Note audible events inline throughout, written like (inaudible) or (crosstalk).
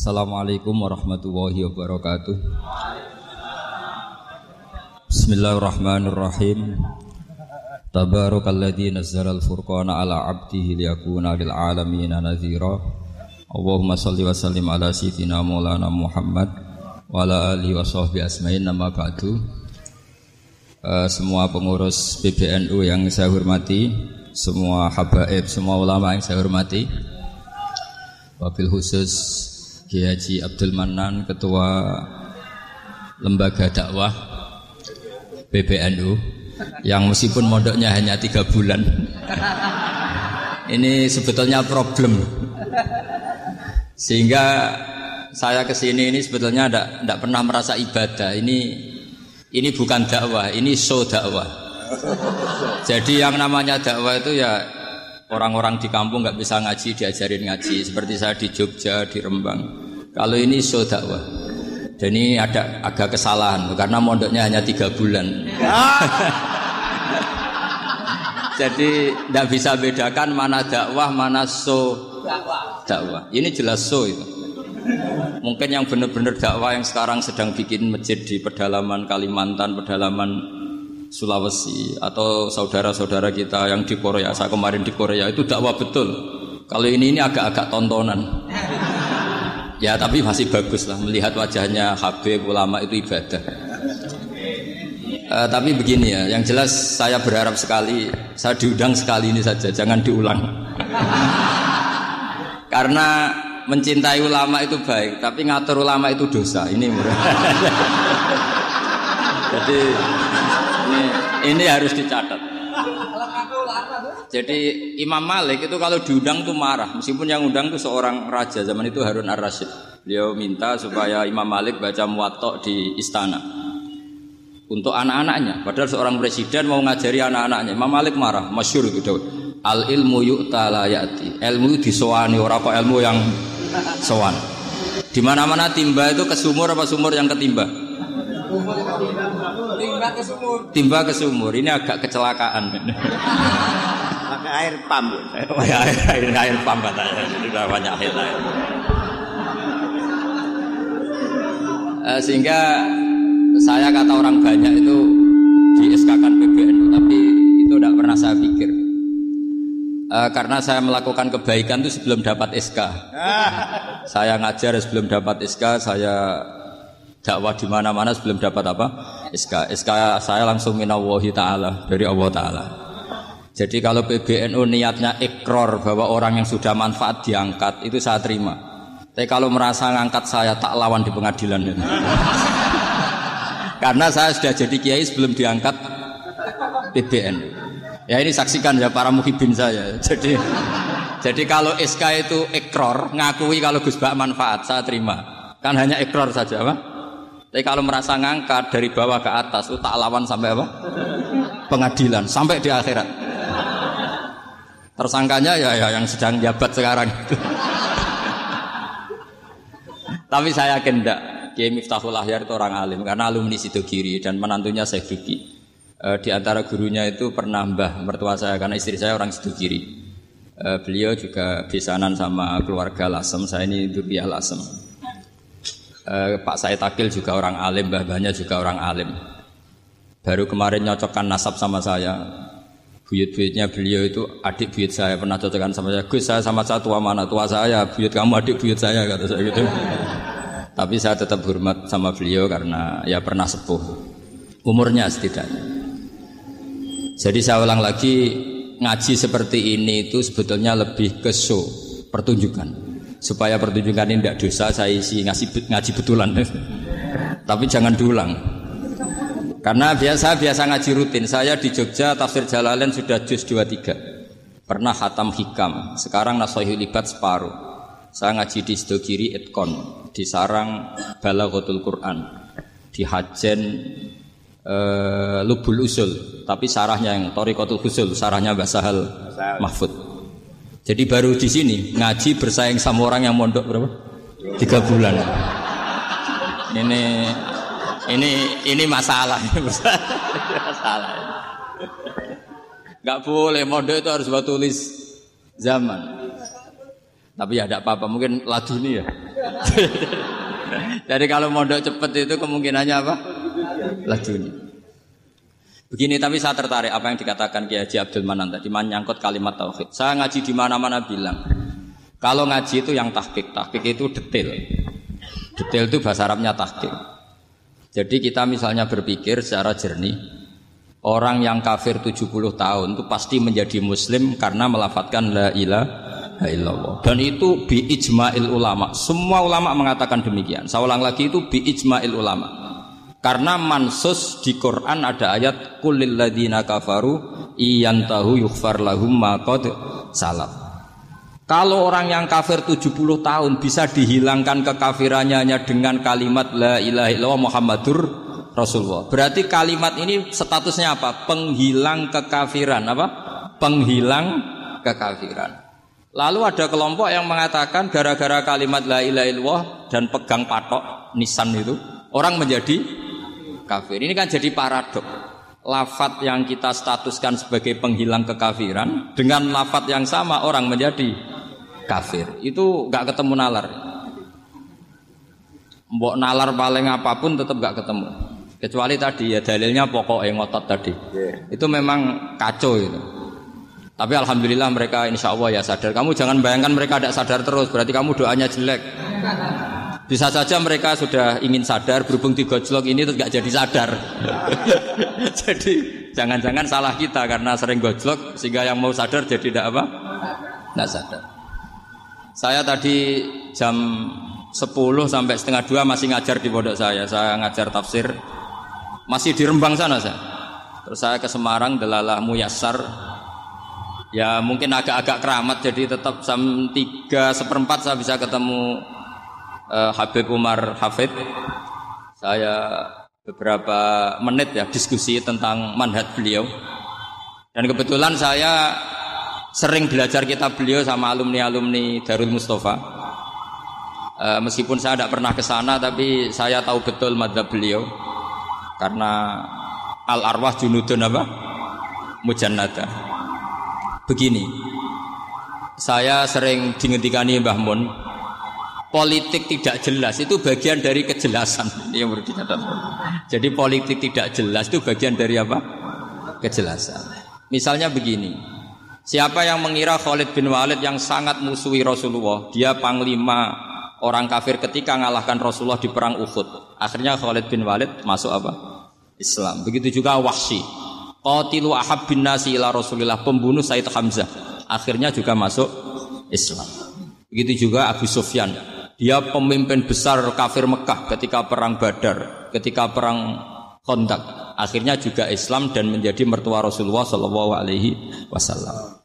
Assalamualaikum warahmatullahi wabarakatuh. Bismillahirrahmanirrahim. Tabarakalladzi nazzala al-furqana ala 'abdihi liyakuna lil 'alamin nadhira. Allahumma shalli wa sallim ala sayyidina Maulana Muhammad wa ala alihi wa sahbihi asma'in nama ba'du. Uh, semua pengurus PBNU yang saya hormati, semua habaib, semua ulama yang saya hormati, wabil khusus Kiai Haji Abdul Manan Ketua Lembaga Dakwah PBNU yang meskipun modoknya hanya tiga bulan. Ini sebetulnya problem. Sehingga saya ke sini ini sebetulnya tidak pernah merasa ibadah. Ini ini bukan dakwah ini show dakwah. Jadi yang namanya dakwah itu ya Orang-orang di kampung nggak bisa ngaji diajarin ngaji. Seperti saya di Jogja di Rembang. Kalau ini so dakwah. Dan ini ada agak kesalahan karena mondoknya hanya tiga bulan. (laughs) Jadi tidak bisa bedakan mana dakwah mana so dakwah. Ini jelas so itu. Mungkin yang benar-benar dakwah yang sekarang sedang bikin masjid di pedalaman Kalimantan, pedalaman Sulawesi atau saudara-saudara kita yang di Korea, saya kemarin di Korea itu dakwah betul. Kalau ini ini agak-agak tontonan. Ya tapi masih bagus lah melihat wajahnya Habib ulama itu ibadah. Uh, tapi begini ya, yang jelas saya berharap sekali saya diundang sekali ini saja, jangan diulang. (laughs) Karena mencintai ulama itu baik, tapi ngatur ulama itu dosa. Ini (laughs) Jadi ini, ini harus dicatat. Jadi Imam Malik itu kalau diundang tuh marah, meskipun yang undang itu seorang raja zaman itu Harun Ar-Rasyid. Beliau minta supaya Imam Malik baca muwatta di istana untuk anak-anaknya. Padahal seorang presiden mau ngajari anak-anaknya. Imam Malik marah, masyur itu Daud. Al ilmu yu'ta la ya'ti. Ilmu disowani ora apa ilmu yang sowan. Di mana-mana timba itu ke sumur apa sumur yang ketimba? Timba ke sumur. Timba ke sumur. Ini agak kecelakaan. (laughs) Pakai air pam. (laughs) Oh, ya, air, air, air pam katanya. Jadi udah banyak air lain. Uh, sehingga saya kata orang banyak itu di SK kan PBNU, tapi itu tidak pernah saya pikir. Uh, karena saya melakukan kebaikan itu sebelum dapat SK. (laughs) saya ngajar sebelum dapat SK, saya dakwah di mana-mana sebelum dapat apa? SK. SK saya langsung minawahi taala dari Allah taala. Jadi kalau PBNU niatnya ikrar bahwa orang yang sudah manfaat diangkat itu saya terima. Tapi kalau merasa ngangkat saya tak lawan di pengadilan ini. (laughs) Karena saya sudah jadi kiai sebelum diangkat PBNU. Ya ini saksikan ya para muhibin saya. (laughs) Jadi jadi kalau SK itu ikrar ngakui kalau Gus Bak manfaat saya terima. Kan hanya ikrar saja, apa? Tapi kalau merasa ngangkat dari bawah ke atas, itu tak lawan sampai apa? Pengadilan, sampai di akhirat. Tersangkanya ya, ya yang sedang jabat sekarang itu. Tapi saya yakin enggak. Kiai Miftahul Ahyar itu orang alim karena alumni Sidogiri dan menantunya saya Duki. E, di antara gurunya itu pernah mbah mertua saya karena istri saya orang Sidogiri. E, beliau juga besanan sama keluarga Lasem. Saya ini Duriah Lasem. Eh, Pak Said Akil juga orang alim, mbah-mbahnya juga orang alim. Baru kemarin nyocokkan nasab sama saya. Buyut-buyutnya beliau itu adik buyut saya pernah cocokkan sama saya. Gus saya sama saya tua mana tua saya, buyut kamu adik buyut saya kata saya gitu. (laughs) Tapi saya tetap hormat sama beliau karena ya pernah sepuh. Umurnya setidaknya. Jadi saya ulang lagi ngaji seperti ini itu sebetulnya lebih ke show, pertunjukan supaya pertunjukan ini tidak dosa saya isi ngasih ngaji betulan (laughs) tapi jangan diulang karena biasa biasa ngaji rutin. Saya di Jogja tafsir Jalalain sudah juz 23 pernah hatam hikam sekarang nasohi libat separuh. Saya ngaji di Sidogiri Itkon di Sarang Balaghatul Quran di Hajen uh, Lubul Usul. Tapi sarahnya yang Torikotul Usul sarahnya Basahal Mahfud. Jadi baru di sini ngaji bersaing sama orang yang mondok berapa? Tiga bulan. Ini ini ini masalah, (laughs) masalah. Gak boleh mondok itu harus buat tulis zaman. Tapi ya tidak apa-apa, mungkin laduni ya. (laughs) Jadi kalau mondok cepet itu kemungkinannya apa? Lajunya. Begini tapi saya tertarik apa yang dikatakan Kiai Haji Abdul Manan tadi menyangkut kalimat tauhid. Saya ngaji di mana-mana bilang kalau ngaji itu yang tahqiq, tahqiq itu detail. Detail itu bahasa Arabnya tahqiq. Jadi kita misalnya berpikir secara jernih, orang yang kafir 70 tahun itu pasti menjadi muslim karena melafatkan la ilaha illallah. Dan itu bi ijma'il ulama. Semua ulama mengatakan demikian. Saya ulang lagi itu bi ijma'il ulama. Karena mansus di Quran ada ayat kulil ladina kafaru iyantahu yughfar lahum ma salaf. Kalau orang yang kafir 70 tahun bisa dihilangkan kekafirannya hanya dengan kalimat la ilaha illallah Muhammadur Rasulullah. Berarti kalimat ini statusnya apa? Penghilang kekafiran apa? Penghilang kekafiran. Lalu ada kelompok yang mengatakan gara-gara kalimat la ilaha illallah dan pegang patok nisan itu orang menjadi kafir. Ini kan jadi paradok. Lafat yang kita statuskan sebagai penghilang kekafiran dengan lafat yang sama orang menjadi kafir. Itu nggak ketemu nalar. Mbok nalar paling apa pun tetap nggak ketemu. Kecuali tadi ya dalilnya pokok yang ngotot tadi. Itu memang kacau itu. Tapi alhamdulillah mereka insya Allah ya sadar. Kamu jangan bayangkan mereka tidak sadar terus. Berarti kamu doanya jelek. Bisa saja mereka sudah ingin sadar berhubung di gojlok ini terus gak jadi sadar. (laughs) jadi jangan-jangan salah kita karena sering gojlok sehingga yang mau sadar jadi tidak apa? Tidak sadar. Saya tadi jam 10 sampai setengah dua masih ngajar di pondok saya. Saya ngajar tafsir masih di Rembang sana saya. Terus saya ke Semarang delalah Muyassar. Ya mungkin agak-agak keramat jadi tetap jam 3 seperempat saya bisa ketemu uh, Habib Umar Hafid. Saya beberapa menit ya diskusi tentang manhat beliau. Dan kebetulan saya sering belajar kitab beliau sama alumni-alumni Darul Mustafa. Uh, meskipun saya tidak pernah ke sana, tapi saya tahu betul madhab beliau karena al arwah junudun apa mujannada. Begini, saya sering dingetikani Mbah Mun, politik tidak jelas itu bagian dari kejelasan (laughs) yang perlu. Jadi politik tidak jelas itu bagian dari apa? Kejelasan. Misalnya begini, siapa yang mengira Khalid bin Walid yang sangat musuhi Rasulullah, dia panglima orang kafir ketika mengalahkan Rasulullah di perang Uhud. Akhirnya Khalid bin Walid masuk apa? Islam. Begitu juga Wahsy. Qatilu ahab bin nasi ila Rasulillah, pembunuh Said Hamzah. Akhirnya juga masuk Islam. Begitu juga Abu Sufyan. Dia pemimpin besar kafir Mekah ketika perang Badar, ketika perang Khandaq. Akhirnya juga Islam dan menjadi mertua Rasulullah Shallallahu Alaihi Wasallam.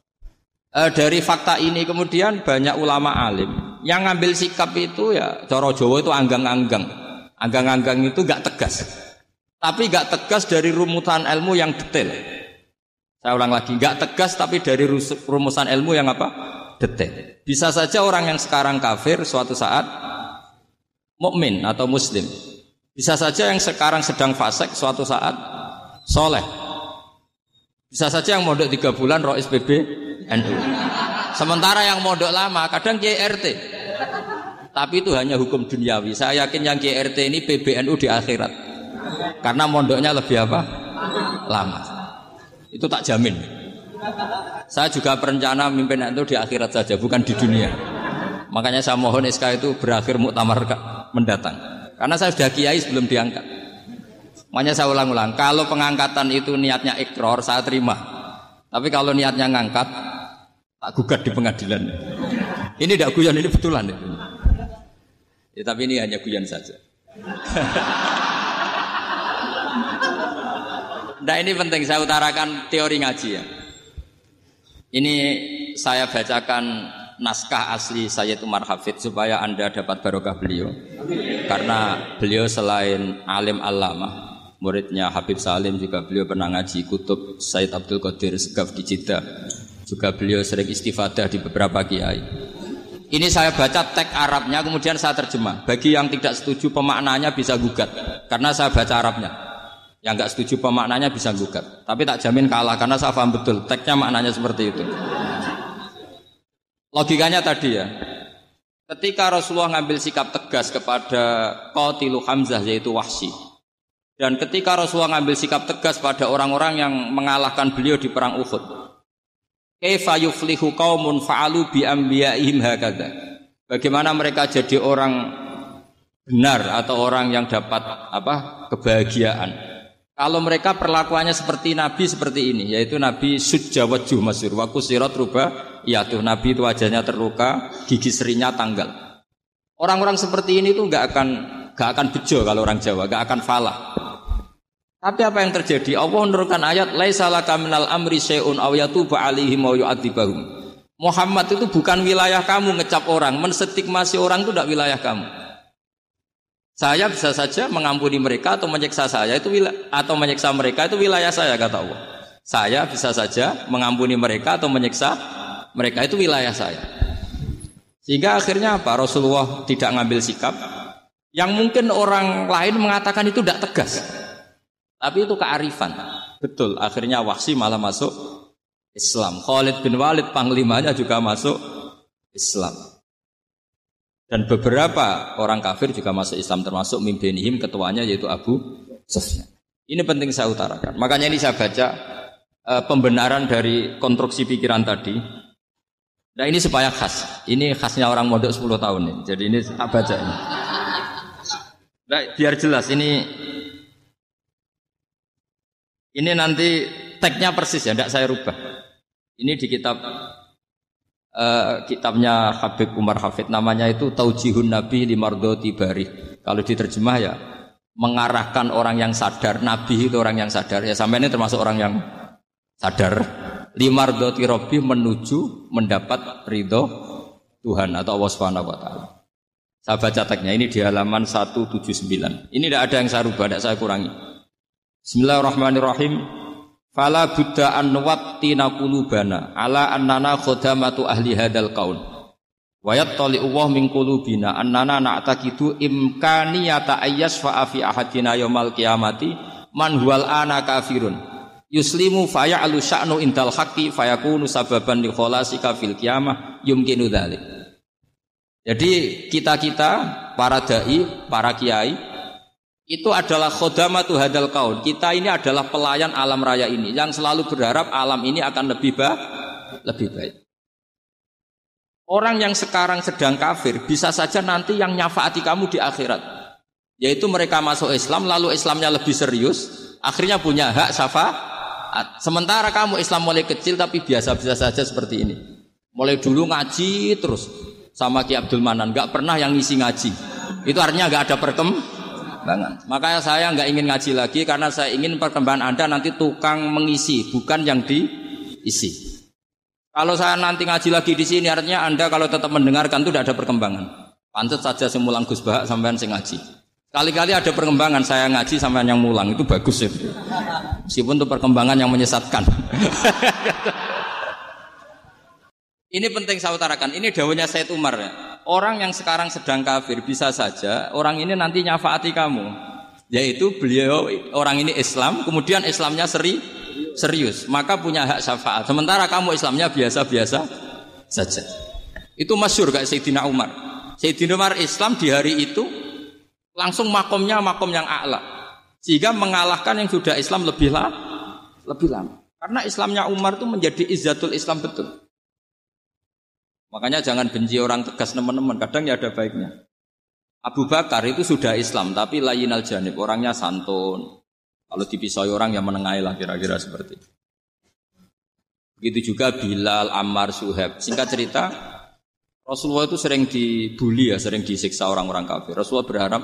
E, dari fakta ini kemudian banyak ulama alim yang ngambil sikap itu ya coro Jawa itu anggang-anggang. Anggang-anggang itu gak tegas. Tapi gak tegas dari rumusan ilmu yang detail. Saya ulang lagi, gak tegas tapi dari rumusan ilmu yang apa? Detail. Bisa saja orang yang sekarang kafir suatu saat mukmin atau muslim. Bisa saja yang sekarang sedang fasik suatu saat soleh. Bisa saja yang mondok tiga bulan roh SPB NU. Sementara yang mondok lama kadang KRT. Tapi itu hanya hukum duniawi. Saya yakin yang KRT ini PBNU di akhirat. Karena mondoknya lebih apa? Lama. Itu tak jamin. Saya juga berencana mimpin itu di akhirat saja, bukan di dunia. Makanya saya mohon SK itu berakhir muktamar mendatang. Karena saya sudah kiai sebelum diangkat. Makanya saya ulang-ulang, kalau pengangkatan itu niatnya ikrar, saya terima. Tapi kalau niatnya ngangkat, tak gugat di pengadilan. Ini tidak guyon, ini betulan. Ya, tapi ini hanya guyon saja. nah ini penting saya utarakan teori ngaji ya. Ini saya bacakan naskah asli Sayyid Umar Hafid supaya Anda dapat barokah beliau. Karena beliau selain alim alama, muridnya Habib Salim juga beliau pernah ngaji kutub Sayyid Abdul Qadir Segaf di Jeddah. Juga beliau sering istifadah di beberapa kiai. Ini saya baca teks Arabnya kemudian saya terjemah. Bagi yang tidak setuju pemaknanya bisa gugat karena saya baca Arabnya. Yang nggak setuju pemaknanya bisa gugat. Tapi tak jamin kalah karena saya paham betul teksnya maknanya seperti itu. Logikanya tadi ya. Ketika Rasulullah ngambil sikap tegas kepada Qatilu Hamzah yaitu Wahsy. Dan ketika Rasulullah ngambil sikap tegas pada orang-orang yang mengalahkan beliau di perang Uhud. Kaifa yuflihu qaumun fa'alu bi anbiya'ihim hakadha. Bagaimana mereka jadi orang benar atau orang yang dapat apa? kebahagiaan. Kalau mereka perlakuannya seperti Nabi seperti ini, yaitu Nabi sujawat waku sirat rubah, ya tuh Nabi itu wajahnya terluka, gigi serinya tanggal. Orang-orang seperti ini tuh nggak akan nggak akan bejo kalau orang Jawa, nggak akan falah. Tapi apa yang terjadi? Allah menurunkan ayat laisa laka minal amri syai'un aw yatuba alaihim aw yu'adzibahum. Muhammad itu bukan wilayah kamu ngecap orang, menstigmasi orang itu tidak wilayah kamu. Saya bisa saja mengampuni mereka atau menyiksa saya itu atau menyiksa mereka itu wilayah saya kata Allah. Saya bisa saja mengampuni mereka atau menyiksa mereka itu wilayah saya. Sehingga akhirnya apa? Rasulullah tidak ngambil sikap yang mungkin orang lain mengatakan itu tidak tegas. Tapi itu kearifan. Betul, akhirnya Wahsi malah masuk Islam. Khalid bin Walid panglimanya juga masuk Islam. Dan beberapa orang kafir juga masuk Islam termasuk mimpinihim ketuanya yaitu Abu Sufyan. Ini penting saya utarakan. Makanya ini saya baca uh, pembenaran dari konstruksi pikiran tadi. Nah ini supaya khas. Ini khasnya orang modok 10 tahun nih. Jadi ini saya baca ini. Nah, biar jelas ini ini nanti tagnya persis ya, tidak saya rubah. Ini di kitab uh, kitabnya Habib Umar Hafid namanya itu Taujihun Nabi Limardoti Bari. Kalau diterjemah ya mengarahkan orang yang sadar, Nabi itu orang yang sadar. Ya sampai ini termasuk orang yang sadar. Limardoti Robi menuju mendapat ridho Tuhan atau Allah Subhanahu wa taala. Saya baca teksnya ini di halaman 179. Ini tidak ada yang saya rubah, tidak saya kurangi. Bismillahirrahmanirrahim. Fala buddha an nuwattina qulubana ala annana khodamatu ahli hadal kaun. Wa yattali Allah min qulubina annana na'taqidu imkaniyata ayyasfa fi ahadina yaumal qiyamati man huwal ana kafirun. Yuslimu faya'lu sya'nu indal haqqi fayakunu sababan li kholasika fil qiyamah yumkinu dzalik. Jadi kita-kita para dai, para kiai itu adalah khodamatu hadal kaun. Kita ini adalah pelayan alam raya ini yang selalu berharap alam ini akan lebih baik, lebih baik. Orang yang sekarang sedang kafir bisa saja nanti yang nyafaati kamu di akhirat. Yaitu mereka masuk Islam lalu Islamnya lebih serius, akhirnya punya hak syafaat. Sementara kamu Islam mulai kecil tapi biasa-biasa saja seperti ini. Mulai dulu ngaji terus sama Ki Abdul Manan, nggak pernah yang ngisi ngaji. Itu artinya nggak ada perkembangan Makanya saya nggak ingin ngaji lagi karena saya ingin perkembangan Anda nanti tukang mengisi, bukan yang diisi. Kalau saya nanti ngaji lagi di sini artinya Anda kalau tetap mendengarkan itu tidak ada perkembangan. Pantas saja semulang Gus Bahak sampean sing ngaji. Kali-kali ada perkembangan saya ngaji sampean yang mulang itu bagus ya. Meskipun itu perkembangan yang menyesatkan. (laughs) Ini penting saya utarakan. Ini daunnya Said Umar ya. Orang yang sekarang sedang kafir bisa saja orang ini nanti nyafaati kamu. Yaitu beliau orang ini Islam, kemudian Islamnya seri, serius, maka punya hak syafaat. Sementara kamu Islamnya biasa-biasa saja. Itu masyur kayak Sayyidina Umar. Sayyidina Umar Islam di hari itu langsung makomnya makom yang a'la. Sehingga mengalahkan yang sudah Islam lebih lama. Lebih lama. Karena Islamnya Umar itu menjadi izzatul Islam betul. Makanya jangan benci orang tegas teman-teman, kadang ya ada baiknya. Abu Bakar itu sudah Islam, tapi lain al janib, orangnya santun. Kalau dipisau orang yang menengahi lah kira-kira seperti itu. Begitu juga Bilal, Ammar, Suhaib. Singkat cerita, Rasulullah itu sering dibully ya, sering disiksa orang-orang kafir. Rasulullah berharap,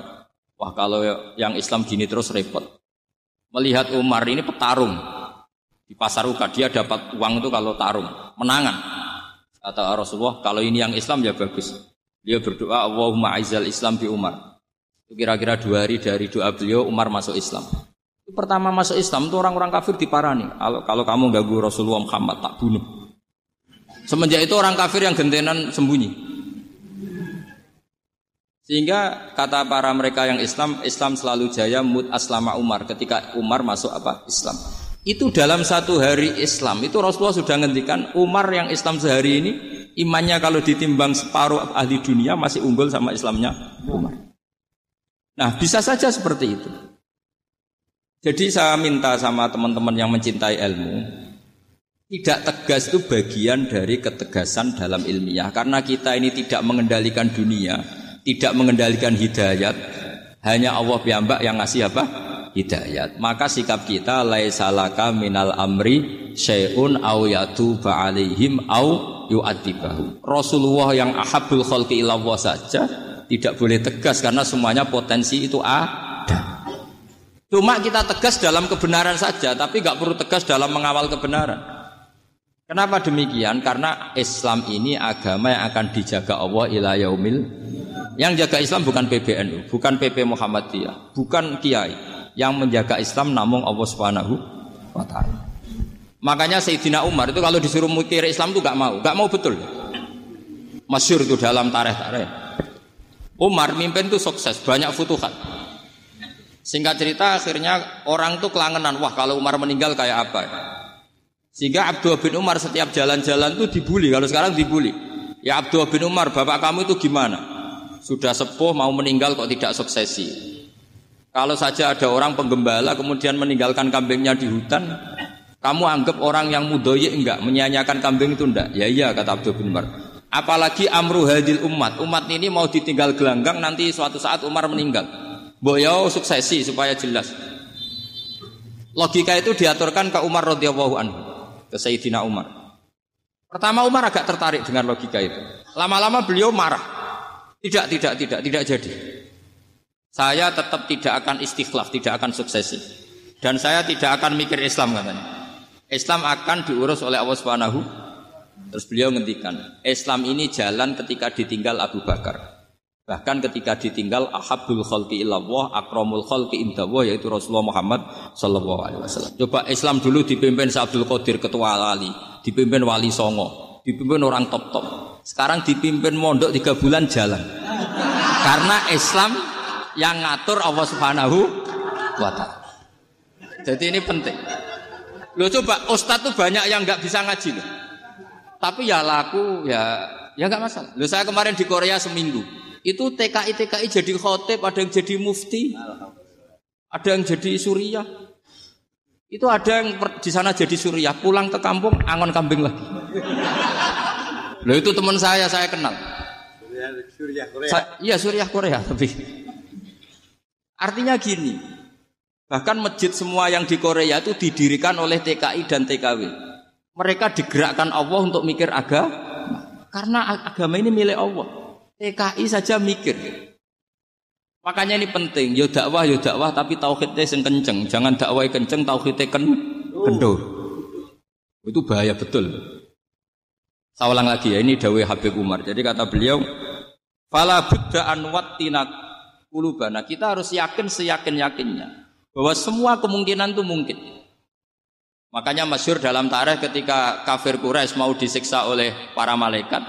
wah kalau yang Islam gini terus repot. Melihat Umar ini petarung di pasar Uka, dia dapat uang itu kalau tarung, menangan. Kata Rasulullah, kalau ini yang Islam ya bagus. Dia berdoa, Allahumma aizal Islam di Umar. Itu kira-kira dua hari dari doa beliau, Umar masuk Islam. Itu pertama masuk Islam itu orang-orang kafir diparani. Kalau, kalau kamu ganggu Rasulullah Muhammad, tak bunuh. Semenjak itu orang kafir yang gentenan sembunyi. Sehingga kata para mereka yang Islam, Islam selalu jaya mut aslama Umar ketika Umar masuk apa? Islam. Itu dalam satu hari Islam itu Rasulullah sudah ngendikan Umar yang Islam sehari ini Imannya kalau ditimbang separuh ahli dunia masih unggul sama Islamnya Umar. Nah, bisa saja seperti itu. Jadi saya minta sama teman-teman yang mencintai ilmu, tidak tegas itu bagian dari ketegasan dalam ilmiah. Karena kita ini tidak mengendalikan dunia, tidak mengendalikan hidayat, hanya Allah piyambak yang ngasih apa? Hidayat. Maka sikap kita laisalaka minal amri syai'un au yatuba alaihim au yu'adzibahu. Rasulullah yang ahabul khalqi ilallah saja tidak boleh tegas karena semuanya potensi itu ada. Cuma kita tegas dalam kebenaran saja, tapi nggak perlu tegas dalam mengawal kebenaran. Kenapa demikian? Karena Islam ini agama yang akan dijaga Allah ila yaumil. Yang jaga Islam bukan PBNU, bukan PP Muhammadiyah, bukan kiai. Yang menjaga Islam namun Allah Subhanahu wa taala. Makanya Sayyidina Umar itu kalau disuruh mikir Islam itu gak mau, gak mau betul. Masyur itu dalam tarikh-tarikh. Umar mimpin itu sukses, banyak futuhat. Singkat cerita akhirnya orang tuh kelangenan, wah kalau Umar meninggal kayak apa? Sehingga Abdul bin Umar setiap jalan-jalan tuh dibully, kalau sekarang dibully. Ya Abdul bin Umar, bapak kamu itu gimana? Sudah sepuh mau meninggal kok tidak suksesi. Kalau saja ada orang penggembala kemudian meninggalkan kambingnya di hutan, kamu anggap orang yang mudoyi enggak, menyanyikan kambing itu enggak? Ya iya kata Abdul bin Umar. Apalagi amru hadil umat. Umat ini mau ditinggal gelanggang nanti suatu saat Umar meninggal. Boyo suksesi supaya jelas. Logika itu diaturkan ke Umar radhiyallahu anhu, ke Sayyidina Umar. Pertama Umar agak tertarik dengan logika itu. Lama-lama beliau marah. Tidak, tidak, tidak, tidak jadi. Saya tetap tidak akan istikhlaf, tidak akan suksesi. Dan saya tidak akan mikir Islam katanya. Islam akan diurus oleh Allah Subhanahu Terus beliau ngendikan, Islam ini jalan ketika ditinggal Abu Bakar. Bahkan ketika ditinggal ahabul khalqi illallah, akramul khalqi indallah yaitu Rasulullah Muhammad sallallahu alaihi wasallam. Coba Islam dulu dipimpin Abdul Qadir ketua wali, dipimpin wali songo, dipimpin orang top-top. Sekarang dipimpin mondok tiga bulan jalan. Karena Islam yang ngatur Allah Subhanahu wa taala. Jadi ini penting. Lo coba ustadz tuh banyak yang nggak bisa ngaji loh. Tapi ya laku ya ya nggak masalah. Loh saya kemarin di Korea seminggu. Itu TKI TKI jadi khotib, ada yang jadi mufti, ada yang jadi surya. Itu ada yang di sana jadi surya, pulang ke kampung angon kambing lagi. (laughs) Loh itu teman saya, saya kenal. Surya Korea. Sa iya Surya Korea tapi artinya gini. Bahkan masjid semua yang di Korea itu didirikan oleh TKI dan TKW. Mereka digerakkan Allah untuk mikir agama. Karena agama ini milik Allah. TKI saja mikir. Makanya ini penting, yo dakwah yo dakwah tapi tauhidnya sing kenceng. Jangan dakwah kenceng tauhidnya ken kendor. Itu bahaya betul. Saya ulang lagi ya, ini dawai Habib Umar. Jadi kata beliau, "Fala budda an wattina kulubana." Kita harus yakin seyakin-yakinnya bahwa semua kemungkinan itu mungkin. Makanya masyur dalam tarikh ketika kafir Quraisy mau disiksa oleh para malaikat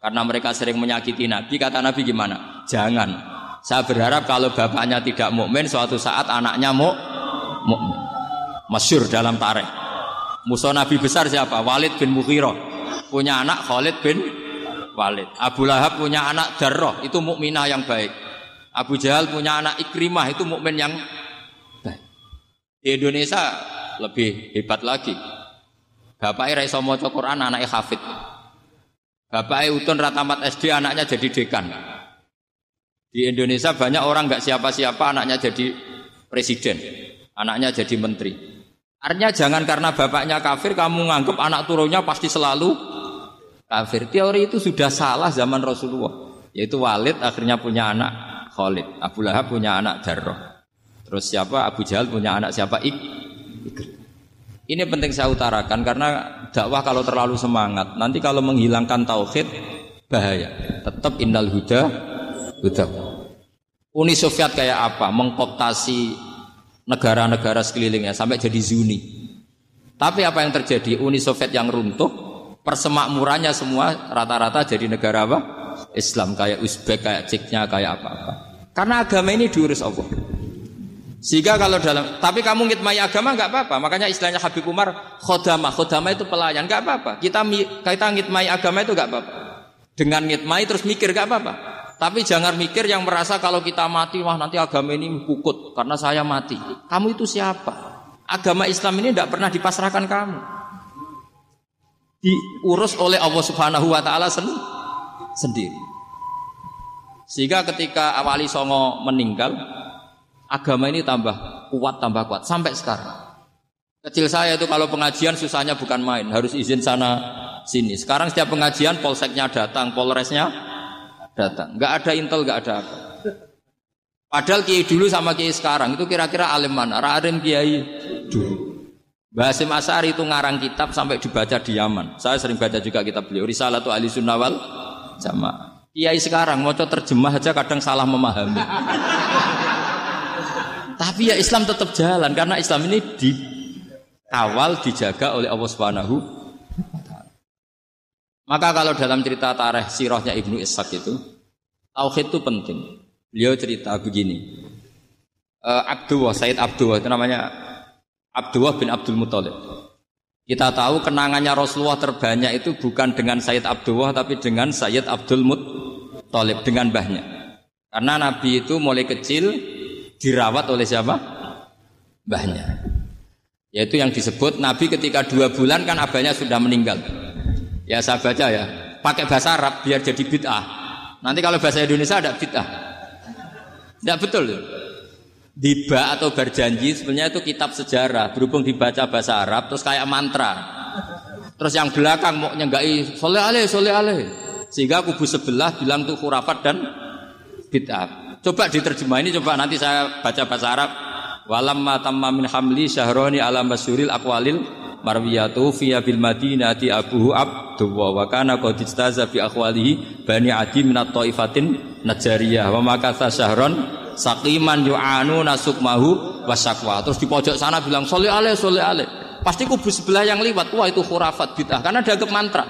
karena mereka sering menyakiti Nabi, kata Nabi gimana? Jangan. Saya berharap kalau bapaknya tidak mukmin, suatu saat anaknya mau mukmin. Masyur dalam tarikh. Musuh Nabi besar siapa? Walid bin Mughirah. Punya anak Khalid bin Walid. Abu Lahab punya anak Darroh, itu mukminah yang baik. Abu Jahal punya anak Ikrimah, itu mukmin yang baik. Di Indonesia lebih hebat lagi. Bapaknya Raiso Moco Quran, anaknya Hafid. Bapaknya Utun Ratamat SD, anaknya jadi dekan. Di Indonesia banyak orang nggak siapa-siapa, anaknya jadi presiden, anaknya jadi menteri. Artinya jangan karena bapaknya kafir, kamu nganggap anak turunnya pasti selalu kafir. Teori itu sudah salah zaman Rasulullah. Yaitu Walid akhirnya punya anak Khalid. Abu Lahab punya anak Jarrah. Terus siapa? Abu Jahal punya anak siapa? Ik ini penting saya utarakan karena dakwah kalau terlalu semangat, nanti kalau menghilangkan tauhid bahaya. Tetap innal huda huda. Uni Soviet kayak apa? Mengkoptasi negara-negara sekelilingnya sampai jadi zuni. Tapi apa yang terjadi? Uni Soviet yang runtuh, persemakmurannya semua rata-rata jadi negara apa? Islam kayak Uzbek, kayak Ceknya, kayak apa-apa. Karena agama ini diurus Allah. Sehingga kalau dalam, tapi kamu ngitmai agama nggak apa-apa. Makanya istilahnya Habib Umar khodama, khodama itu pelayan nggak apa-apa. Kita kita ngitmai agama itu nggak apa-apa. Dengan ngitmai terus mikir nggak apa-apa. Tapi jangan mikir yang merasa kalau kita mati wah nanti agama ini pukut karena saya mati. Kamu itu siapa? Agama Islam ini tidak pernah dipasrahkan kamu. Diurus oleh Allah Subhanahu wa taala sendiri. Sehingga ketika Awali Songo meninggal, agama ini tambah kuat, tambah kuat sampai sekarang. Kecil saya itu kalau pengajian susahnya bukan main, harus izin sana sini. Sekarang setiap pengajian polseknya datang, polresnya datang. Nggak ada intel, nggak ada apa. Padahal kiai dulu sama kiai sekarang itu kira-kira alim mana? Alim kiai dulu. Basim Asari itu ngarang kitab sampai dibaca di Yaman. Saya sering baca juga kitab beliau. Risalatu Ali Sunnawal sama Kiai sekarang mau terjemah aja kadang salah memahami. (laughs) Tapi ya Islam tetap jalan karena Islam ini di awal dijaga oleh Allah Subhanahu Maka kalau dalam cerita tarikh sirahnya Ibnu Ishaq itu tauhid itu penting. Beliau cerita begini. Uh, Abdullah Said Abdullah itu namanya Abdullah bin Abdul Muthalib. Kita tahu kenangannya Rasulullah terbanyak itu bukan dengan Sayyid Abdullah tapi dengan Sayyid Abdul Muttalib dengan mbahnya. Karena Nabi itu mulai kecil dirawat oleh siapa? Mbahnya. Yaitu yang disebut Nabi ketika dua bulan kan abahnya sudah meninggal. Ya saya baca ya. Pakai bahasa Arab biar jadi bid'ah. Nanti kalau bahasa Indonesia ada bid'ah. Tidak betul. Ya? Diba atau berjanji sebenarnya itu kitab sejarah berhubung dibaca bahasa Arab terus kayak mantra. Terus yang belakang mau nyenggai soleh ale soleh ale sehingga kubu sebelah bilang tuh khurafat dan bid'ah. Coba diterjemah ini coba nanti saya baca bahasa Arab. Walam tamma min hamli syahroni ala masyuril akwalil marwiyatu fiya bil madinati abuhu abdullah wa kana qad istaza fi akhwalihi bani adi min taifatin najariyah wa makatha syahron saqiman yu'anu nasukmahu wasakwa terus di pojok sana bilang soleh ale soleh ale pasti kubu sebelah yang lewat wah itu khurafat bid'ah karena ada mantra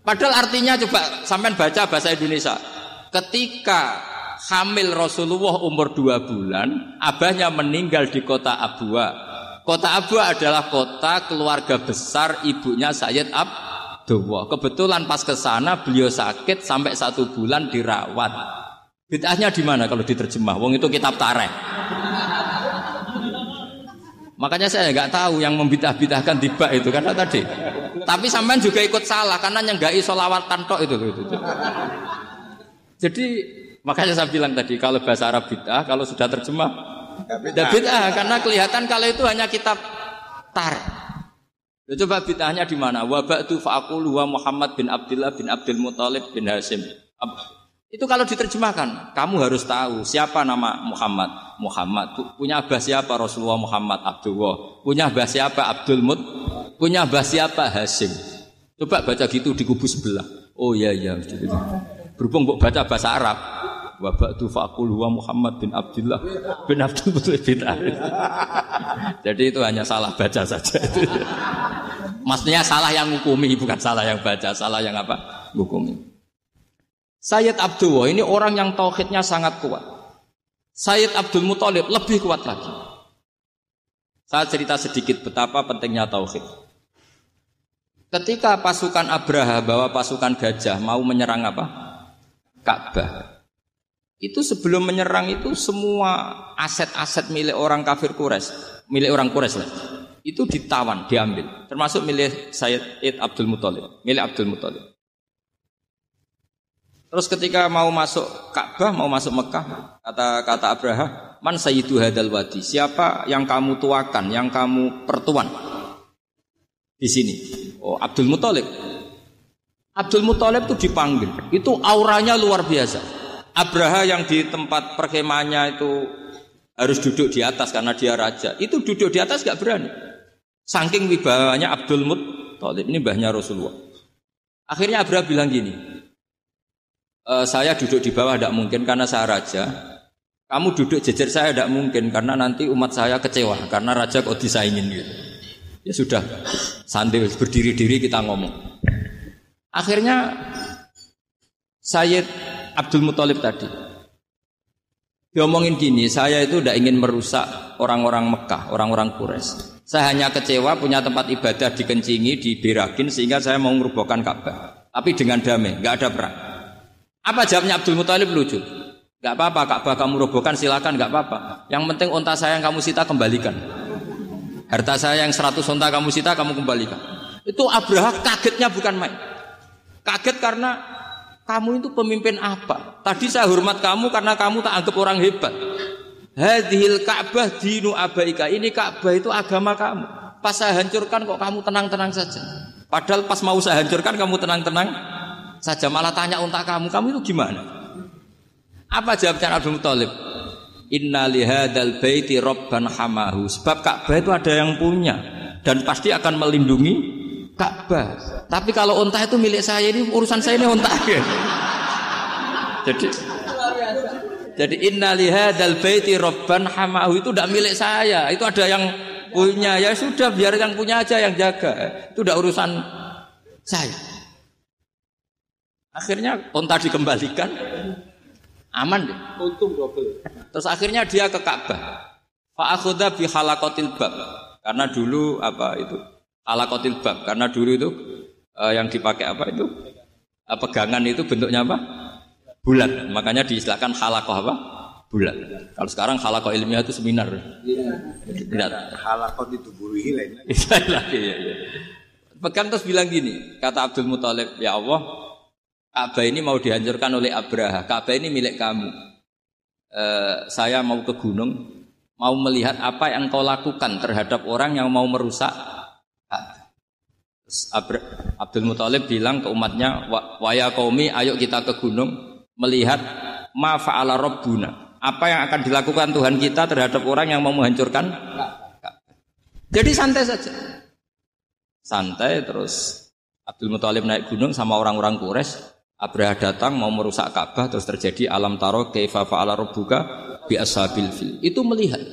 padahal artinya coba sampai baca bahasa Indonesia ketika hamil Rasulullah umur dua bulan, abahnya meninggal di kota Abwa. Kota Abwa adalah kota keluarga besar ibunya Sayyid Abdullah. Kebetulan pas ke sana beliau sakit sampai satu bulan dirawat. Bid'ahnya di mana kalau diterjemah? Wong itu kitab tareh. Makanya saya nggak tahu yang membidah-bidahkan tiba itu karena tadi. Tapi sampean juga ikut salah karena nyenggai solawat tantok itu, itu, itu. Jadi Makanya saya bilang tadi kalau bahasa Arab bid'ah, kalau sudah terjemah tidak bid'ah karena kelihatan kalau itu hanya kitab tar. Ya, coba bid'ahnya di mana? Wabak itu fa'akul wa Muhammad bin Abdullah bin Abdul Muthalib bin Hasim. Itu kalau diterjemahkan, kamu harus tahu siapa nama Muhammad. Muhammad punya abah siapa Rasulullah Muhammad Abdullah. Punya abah siapa Abdul Mut. Punya abah siapa Hasim. Coba baca gitu di kubu sebelah. Oh iya iya. Berhubung baca bahasa Arab, wa ba'du faqul huwa Muhammad bin Abdullah bin Abdul Muthalib bin Jadi itu hanya salah baca saja. Maksudnya salah yang hukumi bukan salah yang baca, salah yang apa? Hukumi. Sayyid Abdullah ini orang yang tauhidnya sangat kuat. Sayyid Abdul Muthalib lebih kuat lagi. Saya cerita sedikit betapa pentingnya tauhid. Ketika pasukan Abraha bawa pasukan gajah mau menyerang apa? Ka'bah. Itu sebelum menyerang itu semua aset-aset milik orang kafir Quraisy, milik orang Quraisy. Itu ditawan, diambil. Termasuk milik Sayyid Abdul Muthalib, milik Abdul Muthalib. Terus ketika mau masuk Ka'bah, mau masuk Mekah, kata kata Abraha, "Man sayyidu hadal wadi?" Siapa yang kamu tuakan, yang kamu pertuan? Di sini. Oh, Abdul Muthalib. Abdul Muthalib itu dipanggil. Itu auranya luar biasa. Abraha yang di tempat perkemahnya itu harus duduk di atas karena dia raja. Itu duduk di atas gak berani. Saking wibawanya Abdul Muttalib ini mbahnya Rasulullah. Akhirnya Abraha bilang gini, e, saya duduk di bawah tidak mungkin karena saya raja. Kamu duduk jejer saya tidak mungkin karena nanti umat saya kecewa karena raja kok disaingin gitu. Ya sudah, sambil berdiri-diri kita ngomong. Akhirnya Sayyid Abdul Muthalib tadi. Diomongin gini, saya itu tidak ingin merusak orang-orang Mekah, orang-orang Quraisy. Saya hanya kecewa punya tempat ibadah dikencingi, diberakin sehingga saya mau merubuhkan Ka'bah. Tapi dengan damai, nggak ada perang. Apa jawabnya Abdul Muthalib lucu? Gak apa-apa, Ka'bah kamu robohkan silakan, gak apa-apa. Yang penting onta saya yang kamu sita kembalikan. Harta saya yang 100 onta kamu sita kamu kembalikan. Itu Abraha kagetnya bukan main. Kaget karena kamu itu pemimpin apa? Tadi saya hormat kamu karena kamu tak anggap orang hebat. Hadhil Ka'bah dinu abaika. Ini Ka'bah itu agama kamu. Pas saya hancurkan kok kamu tenang-tenang saja. Padahal pas mau saya hancurkan kamu tenang-tenang saja. Malah tanya unta kamu, kamu itu gimana? Apa jawabnya Abdul Muthalib? Inna lihadal baiti robban hamahu. Sebab Ka'bah itu ada yang punya dan pasti akan melindungi Ka'bah. Tapi kalau unta itu milik saya ini urusan saya ini unta. (laughs) jadi jadi inna lihadal baiti robban hamahu itu tidak milik saya. Itu ada yang punya. Ya sudah biar yang punya aja yang jaga. Itu tidak urusan saya. Akhirnya unta dikembalikan. Aman deh. Untung double. Terus akhirnya dia ke Ka'bah. Fa'akhudha bi halaqatil bab. Karena dulu apa itu ala kotil bab karena dulu itu uh, yang dipakai apa itu uh, pegangan itu bentuknya apa bulat makanya diistilahkan halakoh apa bulat kalau sekarang halakoh ilmiah itu seminar tidak halakoh itu buru hilang iya, iya. pegang terus bilang gini kata Abdul Muthalib ya Allah Ka'bah ini mau dihancurkan oleh Abraha Ka'bah ini milik kamu uh, saya mau ke gunung mau melihat apa yang kau lakukan terhadap orang yang mau merusak Abdul Muthalib bilang ke umatnya, "Waya kaumi, ayo kita ke gunung melihat ma fa'ala rabbuna." Apa yang akan dilakukan Tuhan kita terhadap orang yang mau menghancurkan Jadi santai saja. Santai terus Abdul Muthalib naik gunung sama orang-orang Quraisy. Abraha datang mau merusak Ka'bah terus terjadi alam taro kaifa fa'ala rabbuka bi ashabil fil. Itu melihat.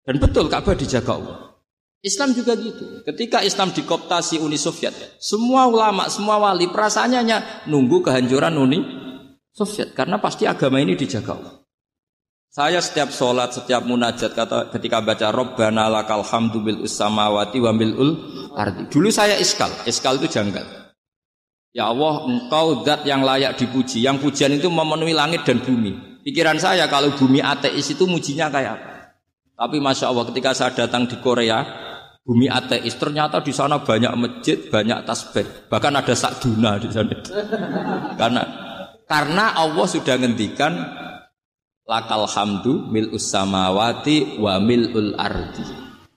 Dan betul Ka'bah dijaga Allah. Islam juga gitu. Ketika Islam dikoptasi Uni Soviet, semua ulama, semua wali perasaannya hanya nunggu kehancuran Uni Soviet karena pasti agama ini dijaga Allah. Saya setiap sholat, setiap munajat kata ketika baca Robbana lakal hamdu bil usamawati wa ul ardi. Dulu saya iskal, iskal itu janggal. Ya Allah, engkau zat yang layak dipuji. Yang pujian itu memenuhi langit dan bumi. Pikiran saya kalau bumi ateis itu mujinya kayak apa? Tapi masya Allah ketika saya datang di Korea, bumi ateis. Ternyata di sana banyak masjid, banyak tasbih. Bahkan ada sakduna di sana. karena karena Allah sudah ngendikan lakal hamdu mil samawati wa ul ardi.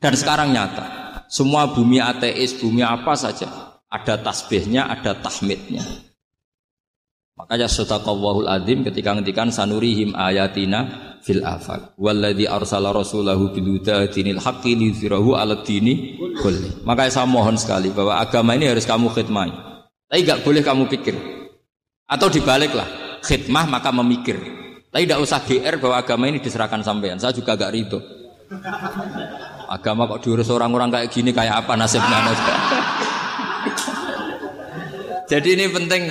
Dan sekarang nyata, semua bumi ateis, bumi apa saja, ada tasbihnya, ada tahmidnya. Makanya sadaqallahul adzim ketika ngendikan sanurihim ayatina fil afak walladzi arsala rasulahu bil huda dinil haqqi liyuzhirahu 'ala dini kulli. Maka saya mohon sekali bahwa agama ini harus kamu khidmah. Tapi enggak boleh kamu pikir. Atau dibaliklah, khidmah maka memikir. Tapi tidak usah GR bahwa agama ini diserahkan sampean. Saya juga gak ridho. Agama kok diurus orang-orang kayak gini kayak apa nasibnya? (laughs) (laughs) Jadi ini penting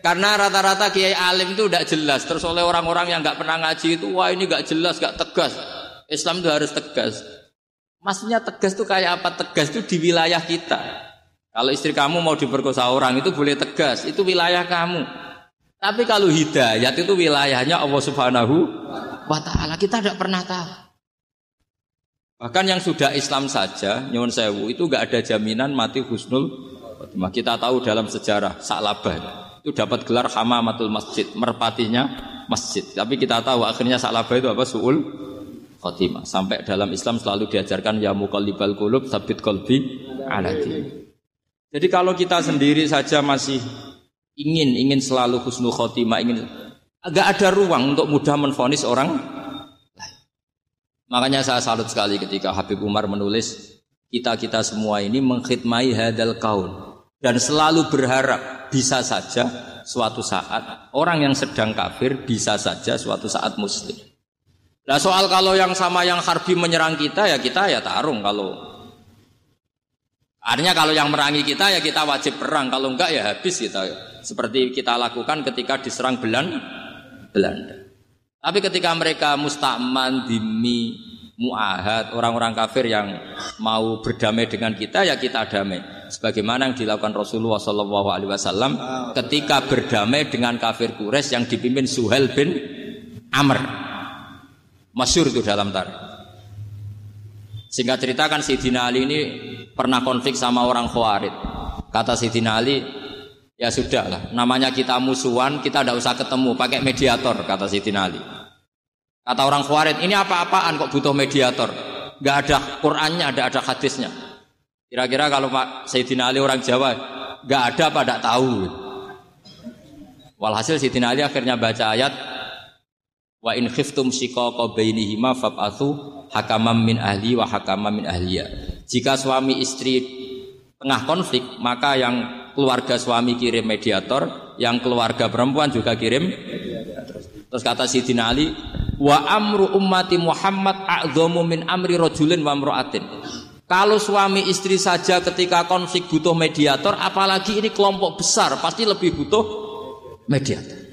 karena rata-rata kiai alim itu tidak jelas. Terus oleh orang-orang yang nggak pernah ngaji itu, wah ini nggak jelas, nggak tegas. Islam itu harus tegas. Maksudnya tegas itu kayak apa? Tegas itu di wilayah kita. Kalau istri kamu mau diperkosa orang itu boleh tegas, itu wilayah kamu. Tapi kalau hidayat itu wilayahnya Allah Subhanahu wa taala. Kita tidak pernah tahu. Bahkan yang sudah Islam saja, nyuwun sewu itu nggak ada jaminan mati husnul Kita tahu dalam sejarah Sa'labah itu dapat gelar hamamatul masjid, merpatinya masjid. Tapi kita tahu akhirnya salabah itu apa? Su'ul khotimah. Sampai dalam Islam selalu diajarkan ya muqallibal qulub sabit qalbi ala Jadi kalau kita sendiri saja masih ingin ingin selalu husnul khotimah, ingin agak ada ruang untuk mudah menfonis orang Makanya saya salut sekali ketika Habib Umar menulis kita-kita semua ini mengkhidmai hadal kaun dan selalu berharap bisa saja suatu saat orang yang sedang kafir bisa saja suatu saat muslim. Nah soal kalau yang sama yang harbi menyerang kita ya kita ya tarung kalau artinya kalau yang merangi kita ya kita wajib perang kalau enggak ya habis kita seperti kita lakukan ketika diserang Belanda. Belanda. Tapi ketika mereka mustakman, dimi, muahad, orang-orang kafir yang mau berdamai dengan kita, ya kita damai. Sebagaimana yang dilakukan Rasulullah Shallallahu Alaihi Wasallam ketika berdamai dengan kafir Quraisy yang dipimpin Suhel bin Amr. Masyur itu dalam tarikh. Singkat cerita kan Sayyidina Ali ini pernah konflik sama orang Khawarid. Kata Sayyidina Ali, ya sudah lah, namanya kita musuhan, kita tidak usah ketemu, pakai mediator, kata Sayyidina Ali. Kata orang Khawarid, ini apa-apaan kok butuh mediator? Gak ada Qurannya, ada ada hadisnya. Kira-kira kalau Pak Sayyidina Ali orang Jawa, gak ada apa tidak tahu. Walhasil Sayyidina Ali akhirnya baca ayat Wa in khiftum shiqaqa bainihima fab'athu hakamam min ahli wa hakamam min ahliya. Jika suami istri tengah konflik, maka yang keluarga suami kirim mediator, yang keluarga perempuan juga kirim. Terus kata Sidina Ali, wa amru ummati Muhammad a'dhamu min amri rajulin wa imra'atin. Kalau suami istri saja ketika konflik butuh mediator, apalagi ini kelompok besar pasti lebih butuh mediator.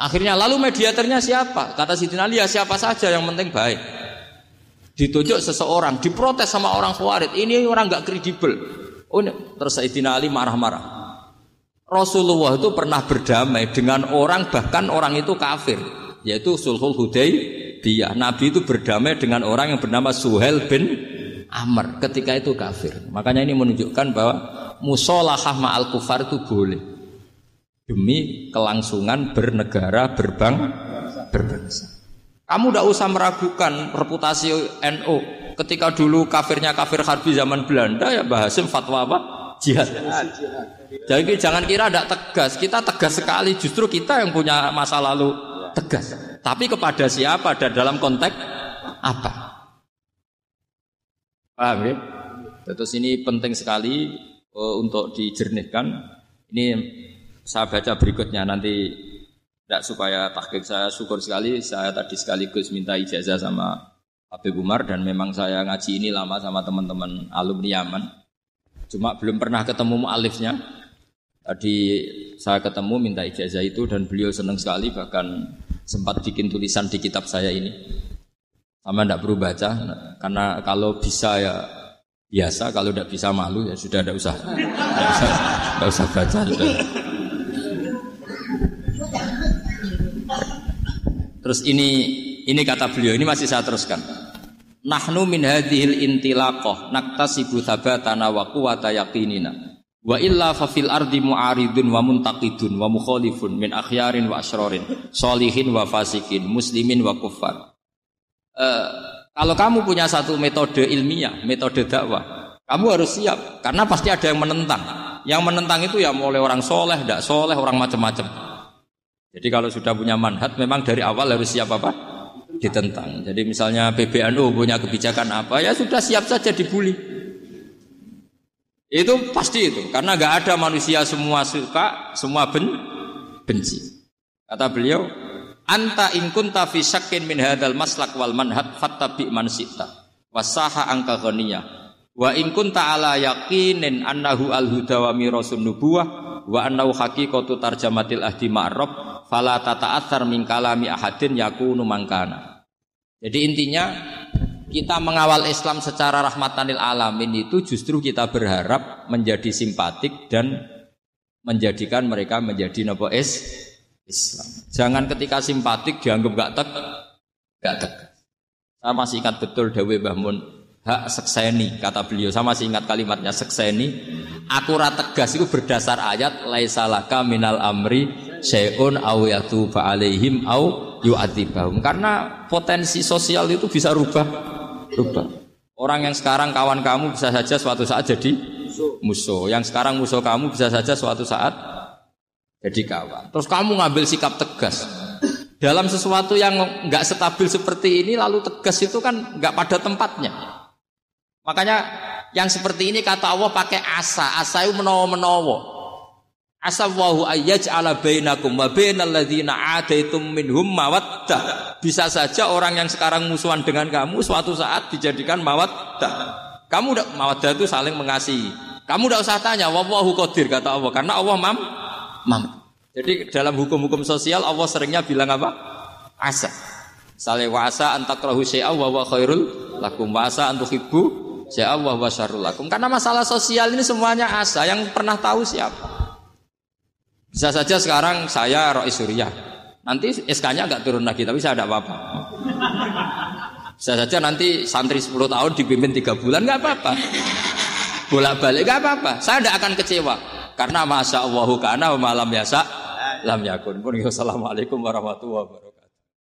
Akhirnya lalu mediatornya siapa? Kata Siti Ali ya siapa saja yang penting baik. Ditunjuk seseorang, diprotes sama orang Khawarij. Ini orang nggak kredibel. Oh, terus Sayyidina Ali marah-marah. Rasulullah itu pernah berdamai dengan orang bahkan orang itu kafir, yaitu Sulhul Hudaybiyah. Nabi itu berdamai dengan orang yang bernama Suhel bin Amr ketika itu kafir. Makanya ini menunjukkan bahwa musolahah ma'al kufar itu boleh demi kelangsungan bernegara berbang berbangsa. Kamu tidak usah meragukan reputasi NU. Ketika dulu kafirnya kafir harbi zaman Belanda ya Bahasim fatwa apa? Jihad. Jadi jangan kira tidak tegas. Kita tegas sekali. Justru kita yang punya masa lalu tegas. Tapi kepada siapa dan dalam konteks apa? Paham ya? Terus ini penting sekali uh, untuk dijernihkan. Ini saya baca berikutnya nanti tidak supaya tahqiq saya syukur sekali saya tadi sekaligus minta ijazah sama Habib Umar dan memang saya ngaji ini lama sama teman-teman alumni Yaman. Cuma belum pernah ketemu mu'alifnya. Tadi saya ketemu minta ijazah itu dan beliau senang sekali bahkan sempat bikin tulisan di kitab saya ini. Sama tidak perlu baca karena kalau bisa ya biasa, kalau tidak bisa malu ya sudah tidak usah. Tidak usah, tidak usah baca. Sudah. Terus ini ini kata beliau, ini masih saya teruskan. Nahnu min hadhil intilaqah naktasibu thabatana wa quwwata yaqinina. Wa illa fa fil ardi mu'aridun wa muntaqidun wa mukhalifun min akhyarin wa asrorin, solihin wa fasikin, muslimin wa kuffar. Uh, kalau kamu punya satu metode ilmiah, metode dakwah, kamu harus siap karena pasti ada yang menentang. Yang menentang itu ya mulai orang soleh, tidak soleh, orang macam-macam. Jadi kalau sudah punya manhat memang dari awal harus siap apa? Ditentang. Jadi misalnya PBNU punya kebijakan apa ya sudah siap saja dibully. Itu pasti itu karena nggak ada manusia semua suka, semua ben, benci. Kata beliau, anta in kunta fi syakkin min hadzal maslak wal manhat fattabi man sita. Wasaha angka ghaniyah. Wa in kunta ala yaqinin annahu al huda wa mirasun nubuwah wa annahu haqiqatu tarjamatil ahdi ma'rab fala tata'atsar min kalami ahadin yakunu mangkana. Jadi intinya kita mengawal Islam secara rahmatanil alamin itu justru kita berharap menjadi simpatik dan menjadikan mereka menjadi nopo es Islam. Jangan ketika simpatik dianggap gak tek, gak tek. Saya masih ingat betul Dawe Bahmun hak sekseni kata beliau. Saya masih ingat kalimatnya sekseni. Akurat tegas itu berdasar ayat laisalaka minal amri syai'un aw yatuba alaihim au yu'adzibahum. Karena potensi sosial itu bisa rubah rubah. Orang yang sekarang kawan kamu bisa saja suatu saat jadi musuh. Yang sekarang musuh kamu bisa saja suatu saat jadi kawan. Terus kamu ngambil sikap tegas. Dalam sesuatu yang nggak stabil seperti ini lalu tegas itu kan nggak pada tempatnya. Makanya yang seperti ini kata Allah pakai asa, asa itu menowo-menowo. Asawahu ayyaj'ala bainakum wa bainal ladzina adaitum minhum mawaddah. Bisa saja orang yang sekarang musuhan dengan kamu suatu saat dijadikan mawaddah. Kamu udah mawaddah itu saling mengasihi. Kamu udah usah tanya wallahu qadir kata Allah karena Allah mam mam. Jadi dalam hukum-hukum sosial Allah seringnya bilang apa? asa. Sale wasa antakrahu syai'a wa wa khairul lakum wasa antuhibbu syai'a wa wa syarrul lakum. Karena masalah sosial ini semuanya asa yang pernah tahu siapa. Bisa saja sekarang saya Rois Surya. Nanti SK-nya nggak turun lagi, tapi saya tidak apa-apa. Bisa saja nanti santri 10 tahun dipimpin tiga bulan nggak apa-apa. Bolak-balik nggak apa-apa. Saya tidak akan kecewa. Karena masa Allahu kana malam biasa lam yakun. Assalamualaikum warahmatullahi wabarakatuh.